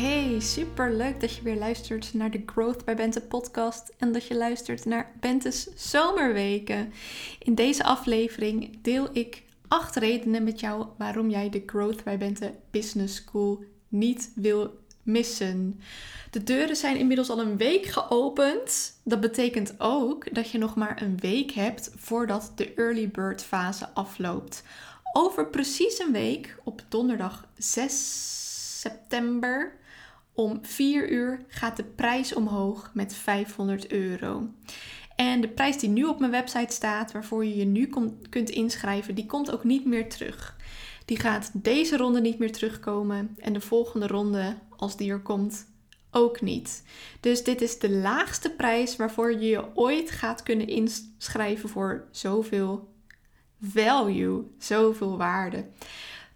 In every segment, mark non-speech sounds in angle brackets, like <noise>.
Hey, super leuk dat je weer luistert naar de Growth by Bente podcast en dat je luistert naar Bente's zomerweken. In deze aflevering deel ik acht redenen met jou waarom jij de Growth by Bente Business School niet wil missen. De deuren zijn inmiddels al een week geopend. Dat betekent ook dat je nog maar een week hebt voordat de early bird fase afloopt. Over precies een week, op donderdag 6 september, om 4 uur gaat de prijs omhoog met 500 euro. En de prijs die nu op mijn website staat, waarvoor je je nu kunt inschrijven, die komt ook niet meer terug. Die gaat deze ronde niet meer terugkomen en de volgende ronde, als die er komt, ook niet. Dus dit is de laagste prijs waarvoor je je ooit gaat kunnen inschrijven voor zoveel value, zoveel waarde.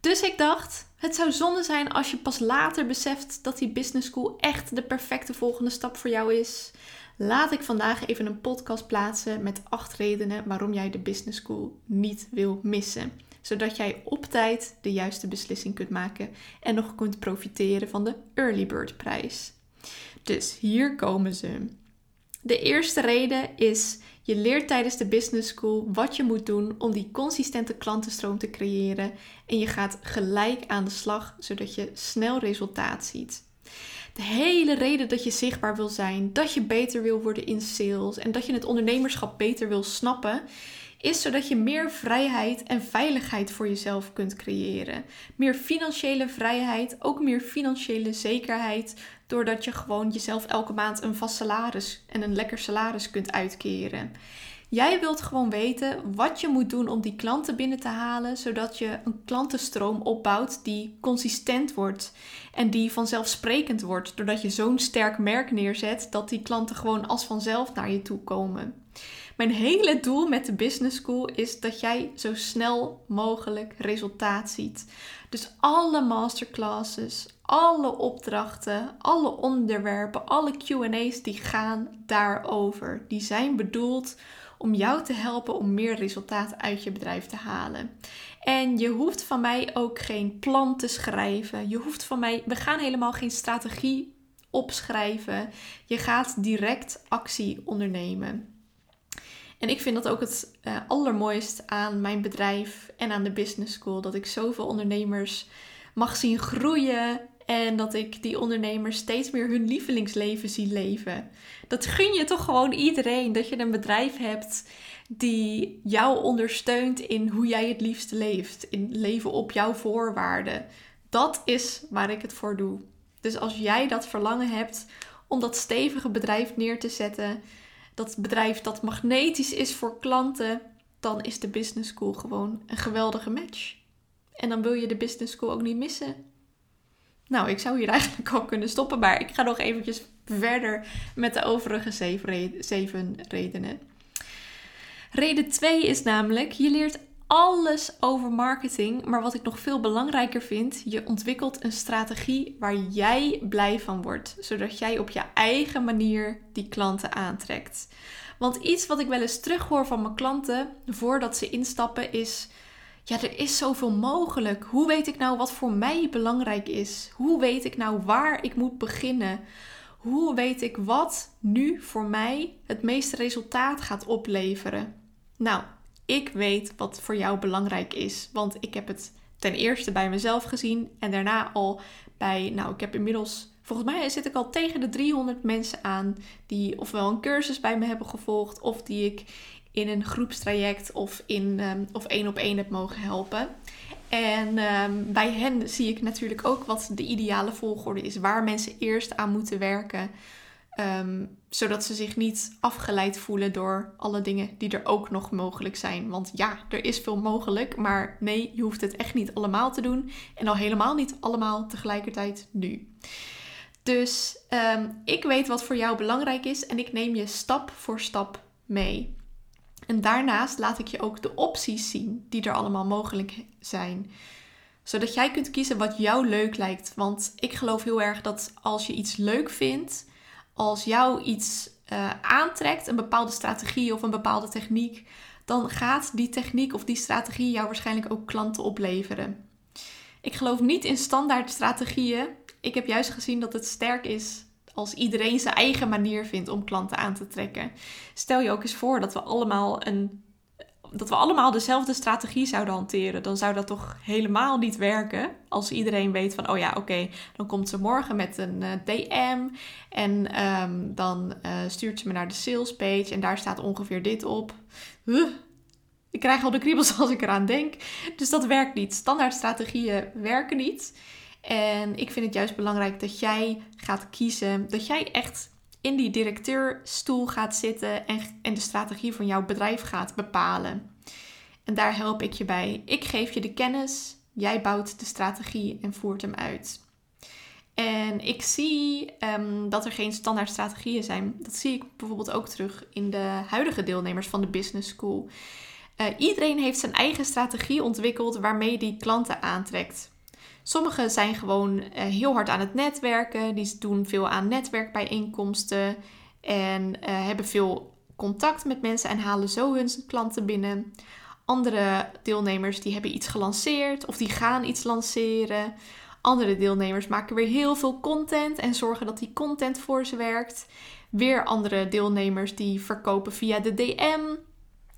Dus ik dacht, het zou zonde zijn als je pas later beseft dat die business school echt de perfecte volgende stap voor jou is. Laat ik vandaag even een podcast plaatsen met acht redenen waarom jij de business school niet wil missen. Zodat jij op tijd de juiste beslissing kunt maken en nog kunt profiteren van de early bird prijs. Dus hier komen ze. De eerste reden is je leert tijdens de business school wat je moet doen om die consistente klantenstroom te creëren en je gaat gelijk aan de slag zodat je snel resultaat ziet. De hele reden dat je zichtbaar wil zijn, dat je beter wil worden in sales en dat je het ondernemerschap beter wil snappen, is zodat je meer vrijheid en veiligheid voor jezelf kunt creëren. Meer financiële vrijheid, ook meer financiële zekerheid, doordat je gewoon jezelf elke maand een vast salaris en een lekker salaris kunt uitkeren. Jij wilt gewoon weten wat je moet doen om die klanten binnen te halen, zodat je een klantenstroom opbouwt die consistent wordt en die vanzelfsprekend wordt, doordat je zo'n sterk merk neerzet dat die klanten gewoon als vanzelf naar je toe komen. Mijn hele doel met de Business School is dat jij zo snel mogelijk resultaat ziet. Dus alle masterclasses, alle opdrachten, alle onderwerpen, alle QA's die gaan daarover. Die zijn bedoeld om jou te helpen om meer resultaat uit je bedrijf te halen. En je hoeft van mij ook geen plan te schrijven. Je hoeft van mij, we gaan helemaal geen strategie opschrijven. Je gaat direct actie ondernemen. En ik vind dat ook het uh, allermooist aan mijn bedrijf en aan de business school. Dat ik zoveel ondernemers mag zien groeien. En dat ik die ondernemers steeds meer hun lievelingsleven zie leven. Dat gun je toch gewoon iedereen. Dat je een bedrijf hebt die jou ondersteunt in hoe jij het liefste leeft. In leven op jouw voorwaarden. Dat is waar ik het voor doe. Dus als jij dat verlangen hebt om dat stevige bedrijf neer te zetten dat bedrijf dat magnetisch is voor klanten, dan is de business school gewoon een geweldige match. En dan wil je de business school ook niet missen. Nou, ik zou hier <laughs> eigenlijk al kunnen stoppen, maar ik ga nog eventjes verder met de overige zeven, redenen. Reden 2 is namelijk, je leert alles over marketing. Maar wat ik nog veel belangrijker vind, je ontwikkelt een strategie waar jij blij van wordt. Zodat jij op je eigen manier die klanten aantrekt. Want iets wat ik wel eens terughoor van mijn klanten voordat ze instappen is. Ja, er is zoveel mogelijk. Hoe weet ik nou wat voor mij belangrijk is? Hoe weet ik nou waar ik moet beginnen? Hoe weet ik wat nu voor mij het meeste resultaat gaat opleveren? Nou, ik weet wat voor jou belangrijk is. Want ik heb het ten eerste bij mezelf gezien en daarna al bij, nou, ik heb inmiddels, volgens mij zit ik al tegen de 300 mensen aan die ofwel een cursus bij me hebben gevolgd of die ik in een groepstraject of, in, um, of één op één heb mogen helpen. En um, bij hen zie ik natuurlijk ook wat de ideale volgorde is, waar mensen eerst aan moeten werken. Ehm, zodat ze zich niet afgeleid voelen door alle dingen die er ook nog mogelijk zijn. Want ja, er is veel mogelijk, maar nee, je hoeft het echt niet allemaal te doen. En al helemaal niet allemaal tegelijkertijd nu. Dus um, ik weet wat voor jou belangrijk is en ik neem je stap voor stap mee. En daarnaast laat ik je ook de opties zien die er allemaal mogelijk zijn. Zodat jij kunt kiezen wat jou leuk lijkt. Want ik geloof heel erg dat als je iets leuk vindt, als jou iets uh, aantrekt, een bepaalde strategie of een bepaalde techniek, dan gaat die techniek of die strategie jou waarschijnlijk ook klanten opleveren. Ik geloof niet in standaard strategieën. Ik heb juist gezien dat het sterk is als iedereen zijn eigen manier vindt om klanten aan te trekken. Stel je ook eens voor dat we allemaal een dat we allemaal dezelfde strategie zouden hanteren, dan zou dat toch helemaal niet werken. Als iedereen weet van, oh ja, oké, dan komt ze morgen met een eh, DM en ehm, dan uh, stuurt ze me naar de sales page en daar staat ongeveer dit op. ik krijg al de kriebels <laughs> als ik eraan denk. Dus dat werkt niet. Standaard strategieën werken niet. En ik vind het juist belangrijk dat jij gaat kiezen, dat jij echt in die directeurstoel gaat zitten en, en de strategie van jouw bedrijf gaat bepalen. En daar help ik je bij. Ik geef je de kennis, jij bouwt de strategie en voert hem uit. En ik zie ehm, dat er geen standaard strategieën zijn. Dat zie ik bijvoorbeeld ook terug in de huidige deelnemers van de Business School. Uh, iedereen heeft zijn eigen strategie ontwikkeld waarmee die klanten aantrekt. Sommigen zijn gewoon eh, heel hard aan het netwerken. Die doen veel aan netwerkbijeenkomsten. En uh, hebben veel contact met mensen en halen zo hun klanten binnen. Andere deelnemers die hebben iets gelanceerd of die gaan iets lanceren. Andere deelnemers maken weer heel veel content en zorgen dat die content voor ze werkt. Weer andere deelnemers die verkopen via de DM.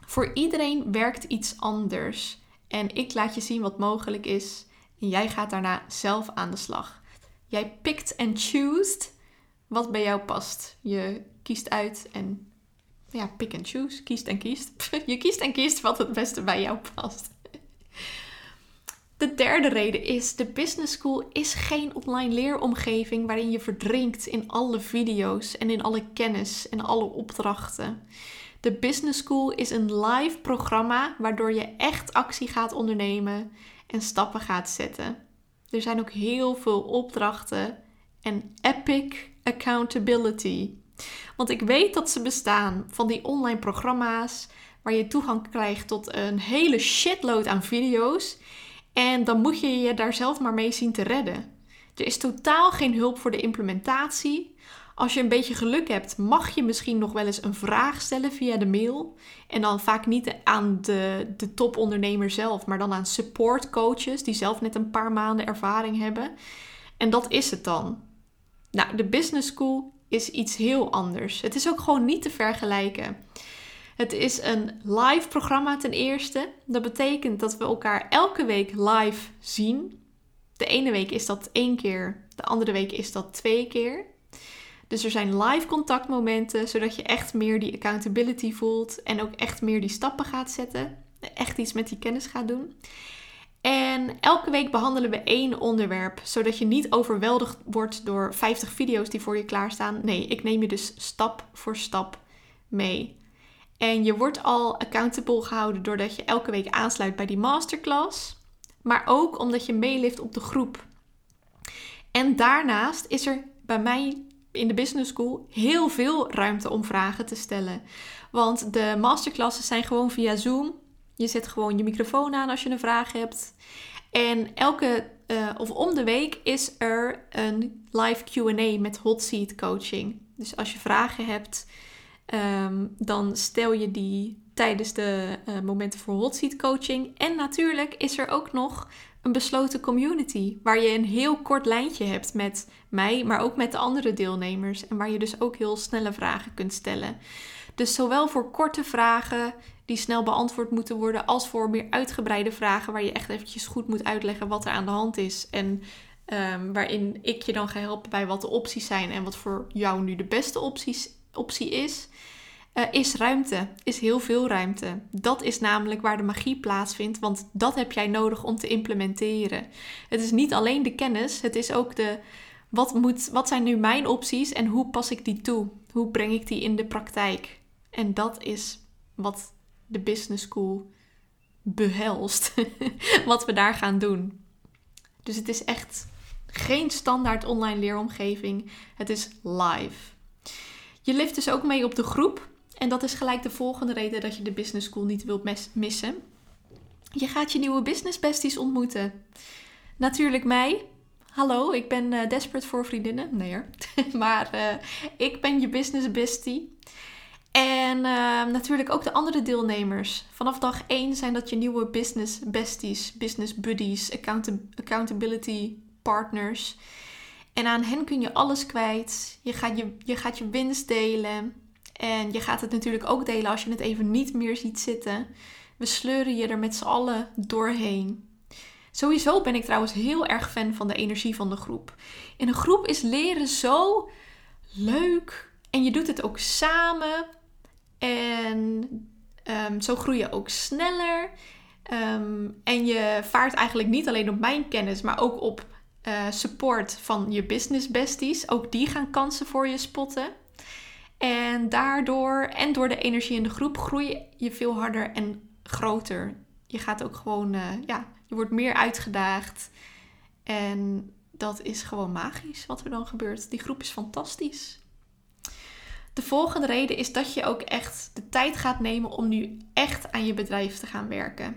Voor iedereen werkt iets anders. En ik laat je zien wat mogelijk is. En jij gaat daarna zelf aan de slag. Jij pikt en choose wat bij jou past. Je kiest uit en ja, pick and choose. Kiest en kiest. <laughs> Je kiest en kiest wat het beste bij jou past. De derde reden is: de Business School is geen online leeromgeving waarin je verdrinkt in alle video's en in alle kennis en alle opdrachten. De Business School is een live programma waardoor je echt actie gaat ondernemen en stappen gaat zetten. Er zijn ook heel veel opdrachten en epic accountability. Want ik weet dat ze bestaan van die online programma's waar je toegang krijgt tot een hele shitload aan video's. En dan moet je je daar zelf maar mee zien te redden. Er is totaal geen hulp voor de implementatie. Als je een beetje geluk hebt, mag je misschien nog wel eens een vraag stellen via de mail. En dan vaak niet aan de, de topondernemer zelf, maar dan aan support coaches die zelf net een paar maanden ervaring hebben. En dat is het dan. Nou, de business school is iets heel anders. Het is ook gewoon niet te vergelijken. Het is een live programma ten eerste. Dat betekent dat we elkaar elke week live zien. De ene week is dat één keer, de andere week is dat twee keer. Dus er zijn live contactmomenten, zodat je echt meer die accountability voelt en ook echt meer die stappen gaat zetten. Echt iets met die kennis gaat doen. En elke week behandelen we één onderwerp, zodat je niet overweldigd wordt door 50 video's die voor je klaarstaan. Nee, ik neem je dus stap voor stap mee. En je wordt al accountable gehouden doordat je elke week aansluit bij die masterclass, maar ook omdat je meelift op de groep. En daarnaast is er bij mij in de business school heel veel ruimte om vragen te stellen. Want de masterclasses zijn gewoon via Zoom. Je zet gewoon je microfoon aan als je een vraag hebt. En elke uh, of om de week is er een live QA met hot seat coaching. Dus als je vragen hebt, ehm, dan stel je die tijdens de uh, momenten voor hot seat coaching. En natuurlijk is er ook nog een besloten community waar je een heel kort lijntje hebt met mij, maar ook met de andere deelnemers en waar je dus ook heel snelle vragen kunt stellen. Dus zowel voor korte vragen die snel beantwoord moeten worden, als voor meer uitgebreide vragen waar je echt eventjes goed moet uitleggen wat er aan de hand is en um, waarin ik je dan ga helpen bij wat de opties zijn en wat voor jou nu de beste opties, optie is. Uh, is ruimte, is heel veel ruimte. Dat is namelijk waar de magie plaatsvindt, want dat heb jij nodig om te implementeren. Het is niet alleen de kennis, het is ook de wat, moet, wat zijn nu mijn opties en hoe pas ik die toe? Hoe breng ik die in de praktijk? En dat is wat de business school behelst, <laughs> wat we daar gaan doen. Dus het is echt geen standaard online leeromgeving, het is live. Je lift dus ook mee op de groep En dat is gelijk de volgende reden dat je de business school niet wilt missen. Je gaat je nieuwe business besties ontmoeten. Natuurlijk mij. Hallo, ik ben uh, desperate voor vriendinnen. Nee hoor. <laughs> maar uh, ik ben je business bestie. En uh, natuurlijk ook de andere deelnemers. Vanaf dag 1 zijn dat je nieuwe business besties, business buddies, accountability partners. En aan hen kun je alles kwijt. Je gaat je, je gaat je winst delen. En je gaat het natuurlijk ook delen als je het even niet meer ziet zitten. We sleuren je er met z'n allen doorheen. Sowieso ben ik trouwens heel erg fan van de energie van de groep. In een groep is leren zo leuk. En je doet het ook samen. En um, zo groei je ook sneller. Um, en je vaart eigenlijk niet alleen op mijn kennis, maar ook op uh, support van je business besties. Ook die gaan kansen voor je spotten. En daardoor en door de energie in de groep groei je veel harder en groter. Je gaat ook gewoon, uh, ja, je wordt meer uitgedaagd. En dat is gewoon magisch wat er dan gebeurt. Die groep is fantastisch. De volgende reden is dat je ook echt de tijd gaat nemen om nu echt aan je bedrijf te gaan werken.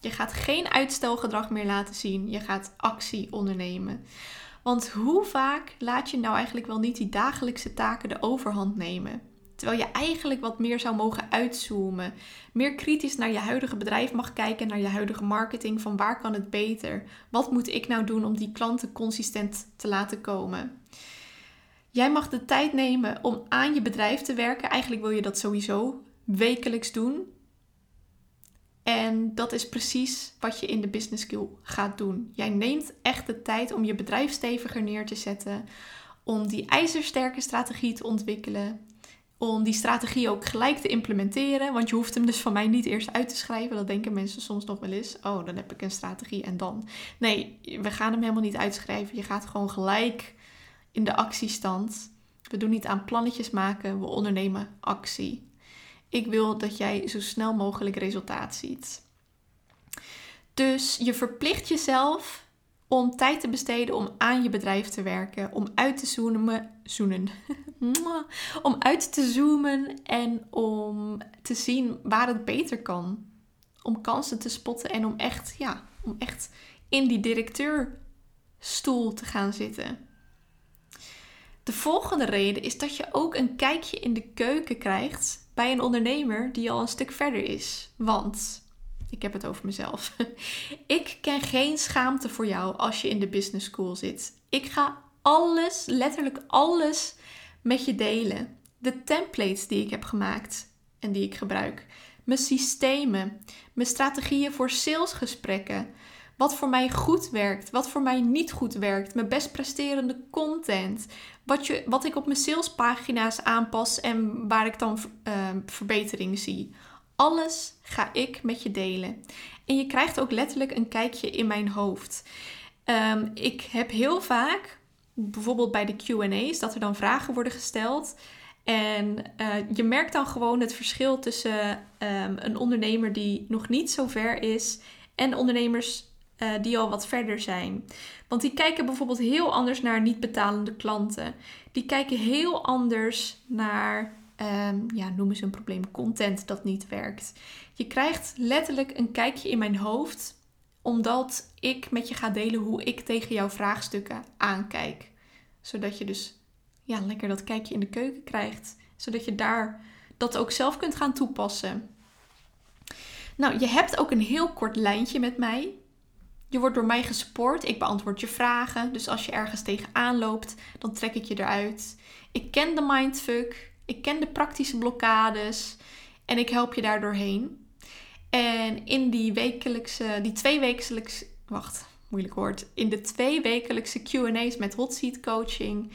Je gaat geen uitstelgedrag meer laten zien. Je gaat actie ondernemen. Want hoe vaak laat je nou eigenlijk wel niet die dagelijkse taken de overhand nemen? Terwijl je eigenlijk wat meer zou mogen uitzoomen. Meer kritisch naar je huidige bedrijf mag kijken, naar je huidige marketing. Van waar kan het beter? Wat moet ik nou doen om die klanten consistent te laten komen? Jij mag de tijd nemen om aan je bedrijf te werken. Eigenlijk wil je dat sowieso wekelijks doen. En dat is precies wat je in de business skill gaat doen. Jij neemt echt de tijd om je bedrijf steviger neer te zetten, om die ijzersterke strategie te ontwikkelen, om die strategie ook gelijk te implementeren. Want je hoeft hem dus van mij niet eerst uit te schrijven. Dat denken mensen soms nog wel eens. Oh, dan heb ik een strategie en dan. Nee, we gaan hem helemaal niet uitschrijven. Je gaat gewoon gelijk in de actiestand. We doen niet aan plannetjes maken, we ondernemen actie. Ik wil dat jij zo snel mogelijk resultaat ziet. Dus je verplicht jezelf om tijd te besteden om aan je bedrijf te werken, om uit te zoomen, <laughs> om uit te zoomen en om te zien waar het beter kan. Om kansen te spotten en om echt, ja, om echt in die directeurstoel te gaan zitten. De volgende reden is dat je ook een kijkje in de keuken krijgt bij een ondernemer die al een stuk verder is. Want, ik heb het over mezelf. <laughs> ik ken geen schaamte voor jou als je in de business school zit. Ik ga alles, letterlijk alles met je delen. De templates die ik heb gemaakt en die ik gebruik. Mijn systemen, mijn strategieën voor salesgesprekken. Wat voor mij goed werkt, wat voor mij niet goed werkt. Mijn best presterende content. Wat, je, wat ik op mijn salespagina's aanpas en waar ik dan uh, verbetering zie. Alles ga ik met je delen. En je krijgt ook letterlijk een kijkje in mijn hoofd. Um, ik heb heel vaak, bijvoorbeeld bij de QA's, dat er dan vragen worden gesteld. En uh, je merkt dan gewoon het verschil tussen um, een ondernemer die nog niet zo ver is en ondernemers uh, die al wat verder zijn. Want die kijken bijvoorbeeld heel anders naar niet betalende klanten. Die kijken heel anders naar, um, ja, noemen ze een probleem, content dat niet werkt. Je krijgt letterlijk een kijkje in mijn hoofd, omdat ik met je ga delen hoe ik tegen jouw vraagstukken aankijk. Zodat je dus ja, lekker dat kijkje in de keuken krijgt. Zodat je daar dat ook zelf kunt gaan toepassen. Nou, je hebt ook een heel kort lijntje met mij. Je wordt door mij gesupport. Ik beantwoord je vragen. Dus als je ergens tegenaan loopt, dan trek ik je eruit. Ik ken de mindfuck. Ik ken de praktische blokkades. En ik help je daar doorheen. En in die wekelijkse, die twee wekelijkse, wacht, moeilijk woord. In de twee wekelijkse QA's met hot seat coaching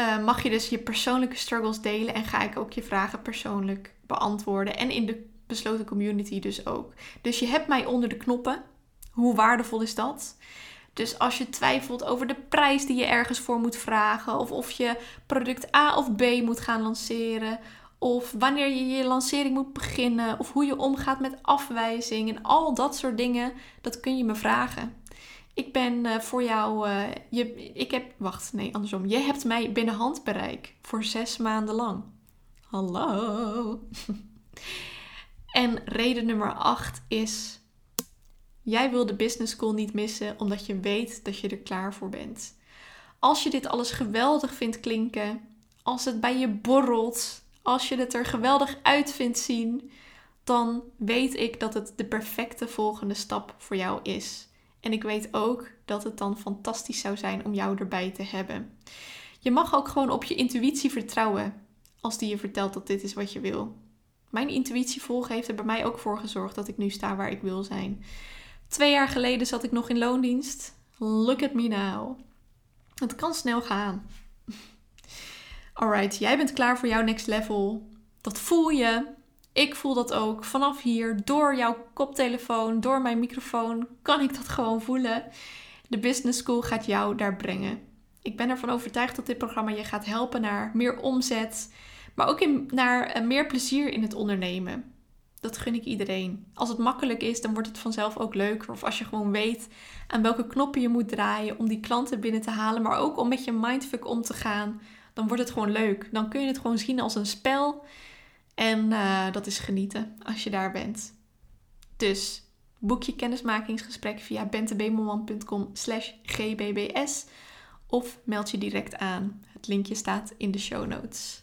uh, mag je dus je persoonlijke struggles delen. En ga ik ook je vragen persoonlijk beantwoorden. En in de besloten community dus ook. Dus je hebt mij onder de knoppen. Hoe waardevol is dat? Dus als je twijfelt over de prijs die je ergens voor moet vragen, of of je product A of B moet gaan lanceren, of wanneer je je lancering moet beginnen, of hoe je omgaat met afwijzing en al dat soort dingen, dat kun je me vragen. Ik ben uh, voor jou, uh, je, ik heb, wacht, nee, andersom. Je hebt mij binnen handbereik voor zes maanden lang. Hallo. <laughs> en reden nummer 8 is: jij wil de business school niet missen omdat je weet dat je er klaar voor bent. Als je dit alles geweldig vindt klinken, als het bij je borrelt, als je het er geweldig uit vindt zien, dan weet ik dat het de perfecte volgende stap voor jou is. En ik weet ook dat het dan fantastisch zou zijn om jou erbij te hebben. Je mag ook gewoon op je intuïtie vertrouwen als die je vertelt dat dit is wat je wil. Mijn intuïtie volgen heeft er bij mij ook voor gezorgd dat ik nu sta waar ik wil zijn. Twee jaar geleden zat ik nog in loondienst. Look at me now. Het kan snel gaan. Alright, jij bent klaar voor jouw next level. Dat voel je. Ik voel dat ook. Vanaf hier, door jouw koptelefoon, door mijn microfoon, kan ik dat gewoon voelen. De Business School gaat jou daar brengen. Ik ben ervan overtuigd dat dit programma je gaat helpen naar meer omzet, maar ook naar eh, meer plezier in het ondernemen. Dat gun ik iedereen. Als het makkelijk is, dan wordt het vanzelf ook leuker. Of als je gewoon weet aan welke knoppen je moet draaien om die klanten binnen te halen, maar ook om met je mindfuck om te gaan, dan wordt het gewoon leuk. Dan kun je het gewoon zien als een spel. En uh, dat is genieten als je daar bent. Dus boek je kennismakingsgesprek via bentebemelman.com slash gbbs of meld je direct aan. Het linkje staat in de show notes.